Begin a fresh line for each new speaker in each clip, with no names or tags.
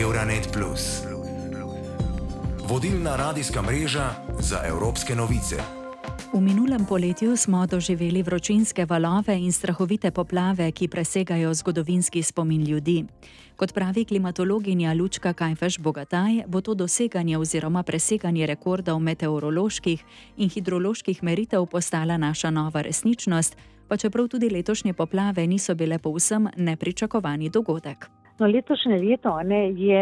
Euronet. Vodilna radijska mreža za evropske novice.
V minulem poletju smo doživeli vročinske valove in strahovite poplave, ki presegajo zgodovinski spomin ljudi. Kot pravi klimatologinja Lučka Kajfeš Bogataj, bo to doseganje oziroma preseganje rekordov meteoroloških in hidroloških meritev postala naša nova resničnost, pa čeprav tudi letošnje poplave niso bile povsem nepričakovani dogodek.
No, letošnje leto ne, je,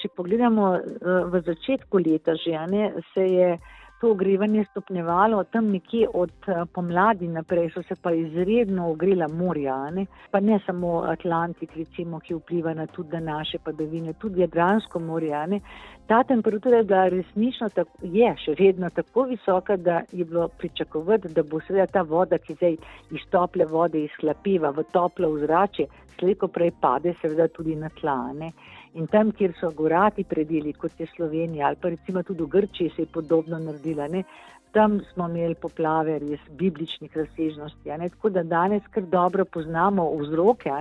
če pogledamo v začetku leta, že ne, se je to ogrevanje stopnjevalo, tam nekje od eh, pomladi naprej so se pa izredno ogrela morja, ne? pa ne samo Atlantik, recimo, ki vpliva na tudi na naše padavine, tudi Jadransko morje. Ne? Ta temperatura je bila resnično tako, je še vedno tako visoka, da je bilo pričakovati, da bo seveda ta voda, ki zdaj iz tople vode izhlapiva v toplo vzrače, slejko prej pade seveda tudi na tlane. In tam, kjer so gorati predeli, kot je Slovenija ali pa recimo tudi v Grčiji, se je podobno naredila. Ne? Tam smo imeli poplave res bibličnih razsežnosti. Tako da danes kar dobro poznamo vzroke.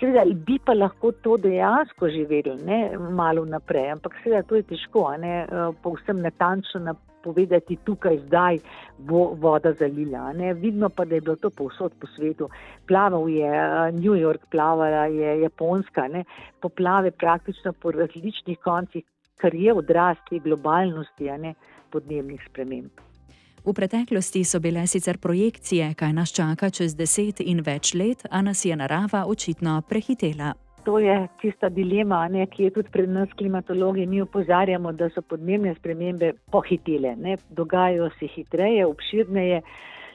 Seveda bi pa lahko to dejansko živeli, ne malo naprej, ampak seveda to je težko, ne povsem natančno povedati, tukaj zdaj bo voda zalila. Ne? Vidno pa, da je bilo to povsod po svetu. Plaval je eh, New York, plavala je Japonska, ne? poplave praktično po različnih koncih, kar je odraz te globalnosti, a ne podnebnih sprememb.
V preteklosti so bile sicer projekcije, kaj nas čaka čez deset in več let, a nas je narava očitno prehitela
to je tista dilema, ne, ki je tudi pred nas, klimatologi. Mi opozarjamo, da so podnebne spremembe pohitile, ne, dogajajo se hitreje, obširneje.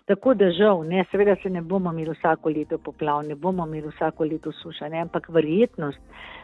Tako da žal, ne, seveda se ne bomo imeli vsako leto poplav, ne bomo imeli vsako leto suša, ne, ampak verjetnost,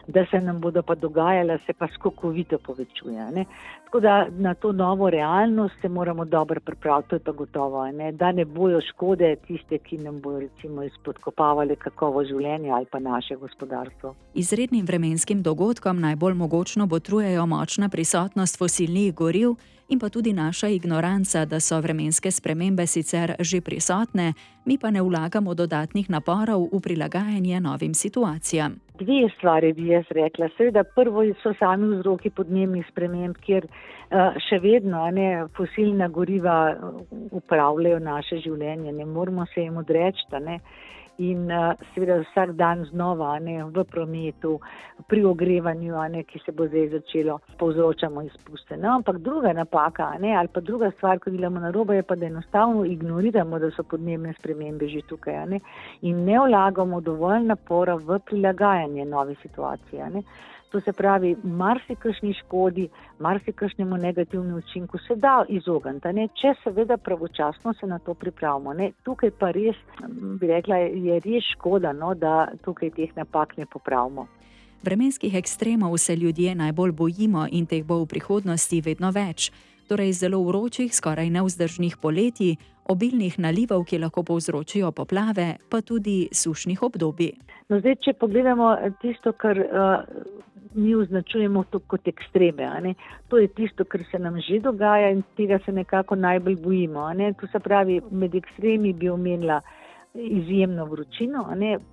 da se nam bodo pa dogajala, se pa skokovito povečuje. Ne. Tako da na to novo realnost se moramo dobro pripraviti, to je pa gotovo, ne, da ne bojo škode tiste, ki nam bojo recimo izpodkopavali kakovo življenje ali pa naše gospodarstvo.
Izrednim vremenskim dogodkom najbolj mogočno botrujejo močna prisotnost fosilnih goriv in pa tudi naša ignoranca, da so vremenske spremembe sicer že prisotne, mi pa ne vlagamo dodatnih naporov v prilagajanje novim situacijam.
Dve stvari bi jaz rekla. Seveda, prvo so sami vzroki podnebnih sprememb, kjer uh, še vedno ne, fosilna goriva upravljajo naše življenje, ne moramo se jim odreči in uh, seveda vsak dan znova ne, v prometu, pri ogrevanju, ne, ki se bo zdaj začelo, povzročamo izpuste. No, ampak druga napaka ne, ali pa druga stvar, ko delamo na robe, je pa, da enostavno ignoriramo, da so podnebne spremembe že tukaj ne, in ne vlagamo dovolj napora v prilagajanje nove situacije. Ne. To se pravi, marsikšni škodi, marsikšnemu negativnemu učinku se da izogniti, če seveda pravočasno se na to pripravimo. Ne. Tukaj pa res, bi rekla, je res škoda, no, da tukaj teh napak ne popravimo.
Vremenskih ekstremov se ljudje najbolj bojimo in teh bo v prihodnosti vedno več. Torej, zelo vročih, skoraj neuzdržnih poletij, obilnih nalivov, ki lahko povzročijo poplave, pa tudi sušnih obdobij.
No, zdaj, če pogledamo tisto, kar uh, mi označujemo to kot ekstreme. To je tisto, kar se nam že dogaja in tega se nekako najbolj bojimo. To se pravi, med ekstremi bi omenila izjemno vročino,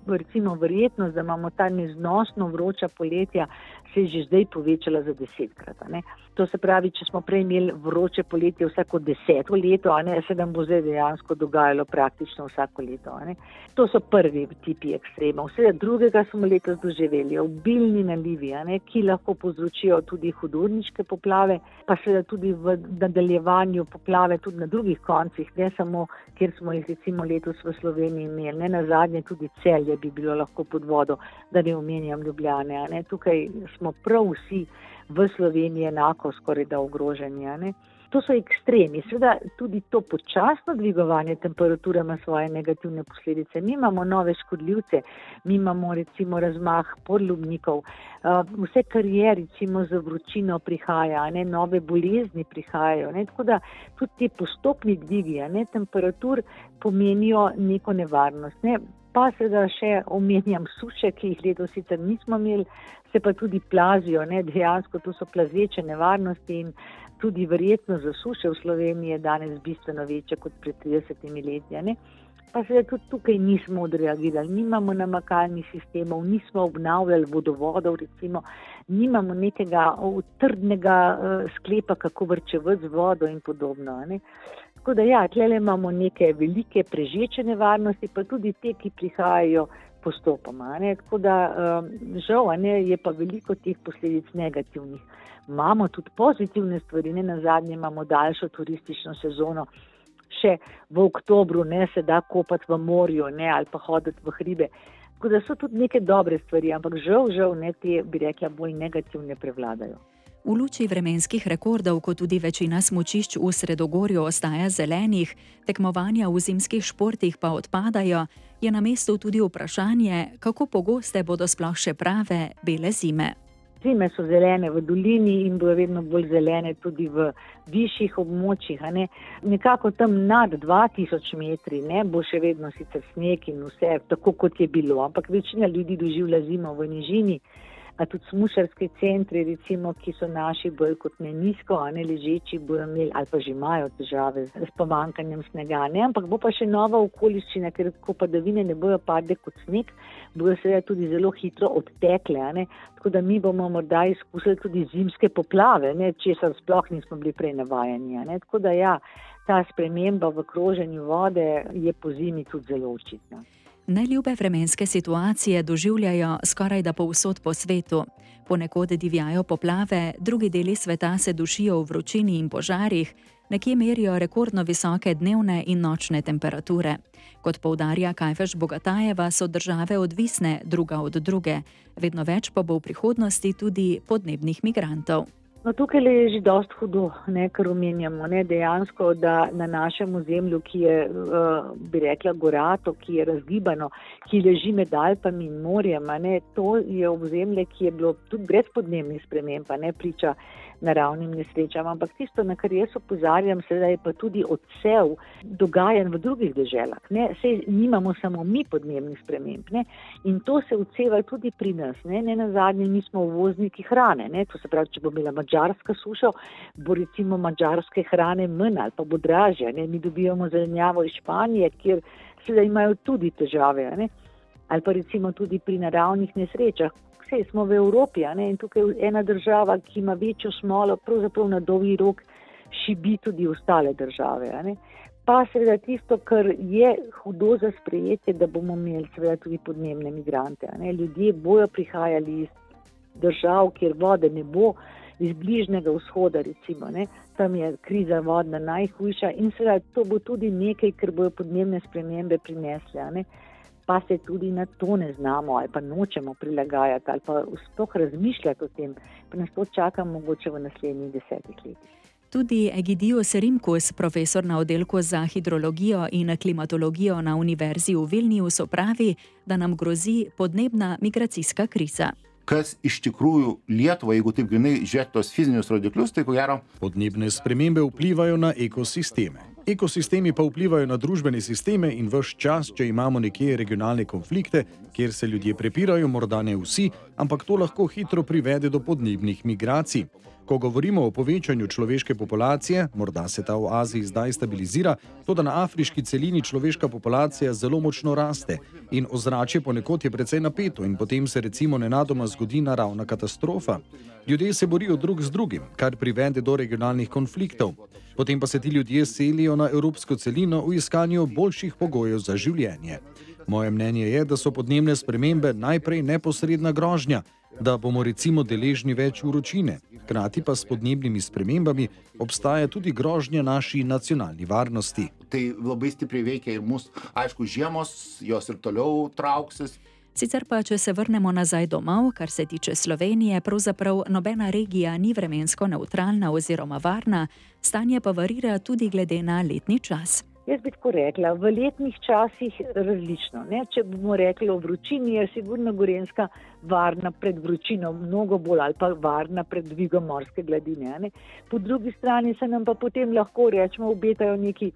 recimo verjetnost, da imamo ta neznosno vroča poletja, se je že zdaj povečala za desetkrat. To se pravi, če smo prej imeli vroče poletje vsako deseto leto, ne, se nam bo zdaj dejansko dogajalo praktično vsako leto. To so prvi tipi ekstremov. Vse drugega smo letos doživeli, obilni nalivi, ne, ki lahko povzročijo tudi hudurniške poplave, pa seveda tudi v nadaljevanju poplave tudi na drugih koncih, ne samo, kjer smo jih recimo letos v Sloveniji imeli, ne na zadnje tudi celje bi bilo lahko pod vodo, da ne omenjam Ljubljane. Tukaj smo prav vsi v Sloveniji enako skoraj da ogroženi. To so ekstremi. Sveda tudi to počasno dvigovanje temperature ima svoje negativne posledice. Mi imamo nove škodljivce, mi imamo recimo razmah podlubnikov, vse kar je recimo za vročino prihaja, ne, nove bolezni prihajajo. Ne, tako da tudi ti postopni dvigi temperatur pomenijo neko nevarnost. Ne. Pa seveda še omenjam suše, ki jih letos sicer nismo imeli, se pa tudi plazijo, ne, dejansko to so plazeče nevarnosti in tudi verjetno za suše v Sloveniji je danes bistveno večja kot pred 30 leti. pa se tudi tukaj nismo odreagirali, nimamo namakalnih sistemov, nismo obnavljali vodovodov, recimo, nimamo nekega trdnega uh, sklepa, kako vrčevati z vodo in podobno. Ne. Tako da ja, tle imamo neke velike prežeče nevarnosti, pa tudi te, ki prihajajo postopoma. Ne. Tako da um, žal, ne, je pa veliko teh posledic negativnih. Imamo tudi pozitivne stvari, ne na zadnje imamo daljšo turistično sezono še v oktobru ne se da kopati v morju ne, ali pa hoditi v hribe. Tako da so tudi neke dobre stvari, ampak žal, žal ne te, bi rekla, bolj negativne prevladajo.
V luči vremenskih rekordov, kot tudi večina smočišč v Sredogorju ostaja zelenih, tekmovanja v zimskih športih pa odpadajo, je na mestu tudi vprašanje, kako pogoste bodo sploh še prave bele zime.
Zime so zelene v dolini in bodo vedno bolj zelene tudi v višjih območjih. Ne. Nekako tam nad 2000 metri ne, bo še vedno sicer sneg in vse, tako kot je bilo, ampak večina ljudi doživlja zimo v nižini a tudi smušarski centri, recimo, ki so naši bolj kot ne nizko, a ne ležeči, bodo imeli ali pa že imajo težave s pomankanjem snega. Ne? Ampak bo pa še nova okoliščina, ker ko padavine ne bojo padle kot sneg, bodo seveda tudi zelo hitro odtekle. Tako da mi bomo morda izkusili tudi zimske poplave, česar sploh nismo bili prej navajeni. Tako da ja, ta sprememba v kroženju vode je po zimi tudi zelo očitna.
Neljube vremenske situacije doživljajo skoraj da povsod po svetu. Ponekod divjajo poplave, drugi deli sveta se dušijo v vročini in požarih, nekje merijo rekordno visoke dnevne in nočne temperature. Kot poudarja Kajfeš Bogatajeva, so države odvisne druga od druge, vedno več pa bo v prihodnosti tudi podnebnih migrantov.
No, tukaj je že dost hudo, ne, kar omenjamo. Ne, dejansko, da na našem ozemlju, ki je, uh, bi rekla, gorato, ki je razgibano, ki leži med Alpami in morjem, ne, to je ozemlje, ki je bilo tudi brez podnebnih sprememb, ne priča naravnim nesrečam. Ampak tisto, na kar jaz opozarjam, sedaj je pa tudi odsev dogajanj v drugih deželah. Ne? Sej nimamo samo mi podnebnih sprememb ne? in to se odseva tudi pri nas. Ne, ne na zadnje, mi smo uvozniki hrane. Ne? To se pravi, če bo imela mačarska suša, bo recimo mačarske hrane manj ali pa bo dražja. Ne? Mi dobivamo zelenjavo iz Španije, kjer sedaj imajo tudi težave. Ne? Ali pa recimo tudi pri naravnih nesrečah, vse smo v Evropi ne, in tukaj je ena država, ki ima večjo smolo, pravzaprav na dolgi rok šibi tudi ostale države. Pa seveda tisto, kar je hudo za sprejetje, da bomo imeli seveda tudi podnebne migrante. Ljudje bojo prihajali iz držav, kjer vode ne bo, iz bližnjega vzhoda recimo. Ne. Tam je kriza vodna najhujša in seveda to bo tudi nekaj, kar bojo podnebne spremembe prinesle pa se tudi na to ne znamo ali pa nočemo prilagajati ali pa sploh razmišljati o tem, pa nas to čaka mogoče v naslednjih desetih letih.
Tudi Egidius Rimkus, profesor na oddelku za hidrologijo in klimatologijo na Univerzi v Vilniusu, pravi, da nam grozi podnebna migracijska kriza.
Kas iš tikrųjų Lietuvą, jeigu taip grinai žiūrėti tos fizinius rodiklius, tai ko gero.
Podnebne spremembe vplivajo na ekosisteme. Ekosistemi pa vplivajo na družbene sisteme in vse čas, če imamo nekje regionalne konflikte, kjer se ljudje prepirajo, morda ne vsi, ampak to lahko hitro privede do podnebnih migracij. Ko govorimo o povečanju človeške populacije, morda se ta v Aziji zdaj stabilizira, to da na afriški celini človeška populacija zelo močno raste in ozračje ponekod je precej napeto in potem se recimo nenadoma zgodi naravna katastrofa. Ljudje se borijo drug z drugim, kar privede do regionalnih konfliktov. Potem pa se ti ljudje selijo na evropsko celino v iskanju boljših pogojev za življenje. Moje mnenje je, da so podnebne spremembe najprej neposredna grožnja, da bomo recimo deležni več vročine, hkrati pa s podnebnimi spremembami obstaja tudi grožnja naši nacionalni varnosti.
Tai labai stipriai veikia ir mūsų, aišku, žiemos, jos ir toliau trauksis.
Sicer pa, če se vrnemo nazaj domov, kar se tiče Slovenije, pravzaprav nobena regija ni vremensko neutralna oziroma varna, stanje pa varira tudi glede na letni čas.
Jaz bi tako rekla, v letnih časih različno. Ne? Če bomo rekli o vročini, je sigurno Gorenska varna pred vročino, mnogo bolj ali pa varna pred dvigom morske gladine. Ne? Po drugi strani se nam pa potem lahko rečemo, obetajo neki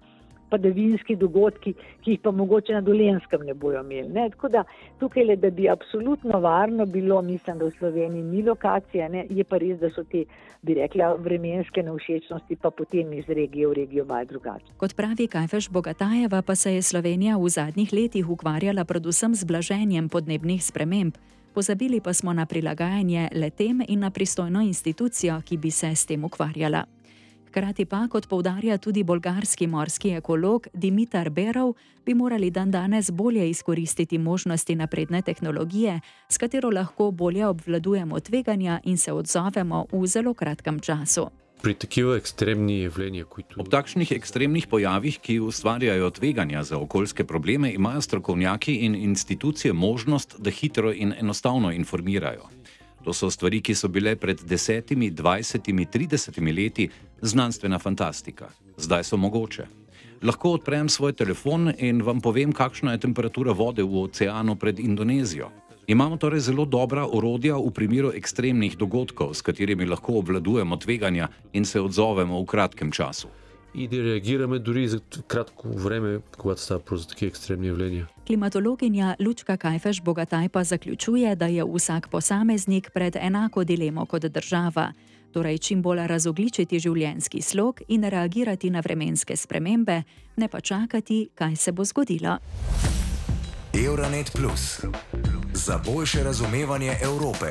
padavinski dogodki, ki jih pa mogoče na dolenskem ne bojo imeli. Ne? Tako da tukaj le, da bi absolutno varno bilo, mislim, da v Sloveniji ni lokacija, ne? je pa res, da so te, bi rekla, vremenske nevšečnosti pa potem iz regije v regijo malo drugačne.
Kot pravi Kajfeš Bogatajeva, pa se je Slovenija v zadnjih letih ukvarjala predvsem z blaženjem podnebnih sprememb. Pozabili pa smo na prilagajanje letem in na pristojno institucijo, ki bi se s tem ukvarjala. Hkrati pa, kot povdarja tudi bolgarski morski ekolog Dimitar Berov, bi morali dan danes bolje izkoristiti možnosti napredne tehnologije, s katero lahko bolje obvladujemo tveganja in se odzovemo v zelo kratkem času.
Ob takšnih ekstremnih pojavih, ki ustvarjajo tveganja za okoljske probleme, imajo strokovnjaki in institucije možnost, da hitro in enostavno informirajo. To so stvari, ki so bile pred desetimi, dvajsetimi, tridesetimi leti znanstvena fantastika. Zdaj so mogoče. Lahko odprem svoj telefon in vam povem, kakšna je temperatura vode v oceanu pred Indonezijo. Imamo torej zelo dobra orodja v primeru ekstremnih dogodkov, s katerimi lahko obvladujemo tveganja in se odzovemo v kratkem času
И да реагираме дори за кратко време, когато става просто такива екстремни явления.
Klimatologinja Lučka Kajfeš Bogataj pa zaključuje, da je vsak posameznik pred enako dilemo kot država. Torej, čim bolj razogličiti življenjski slog in reagirati na vremenske spremembe, ne pa čakati, kaj se bo zgodilo.
Euronet Plus za boljše razumevanje Evrope.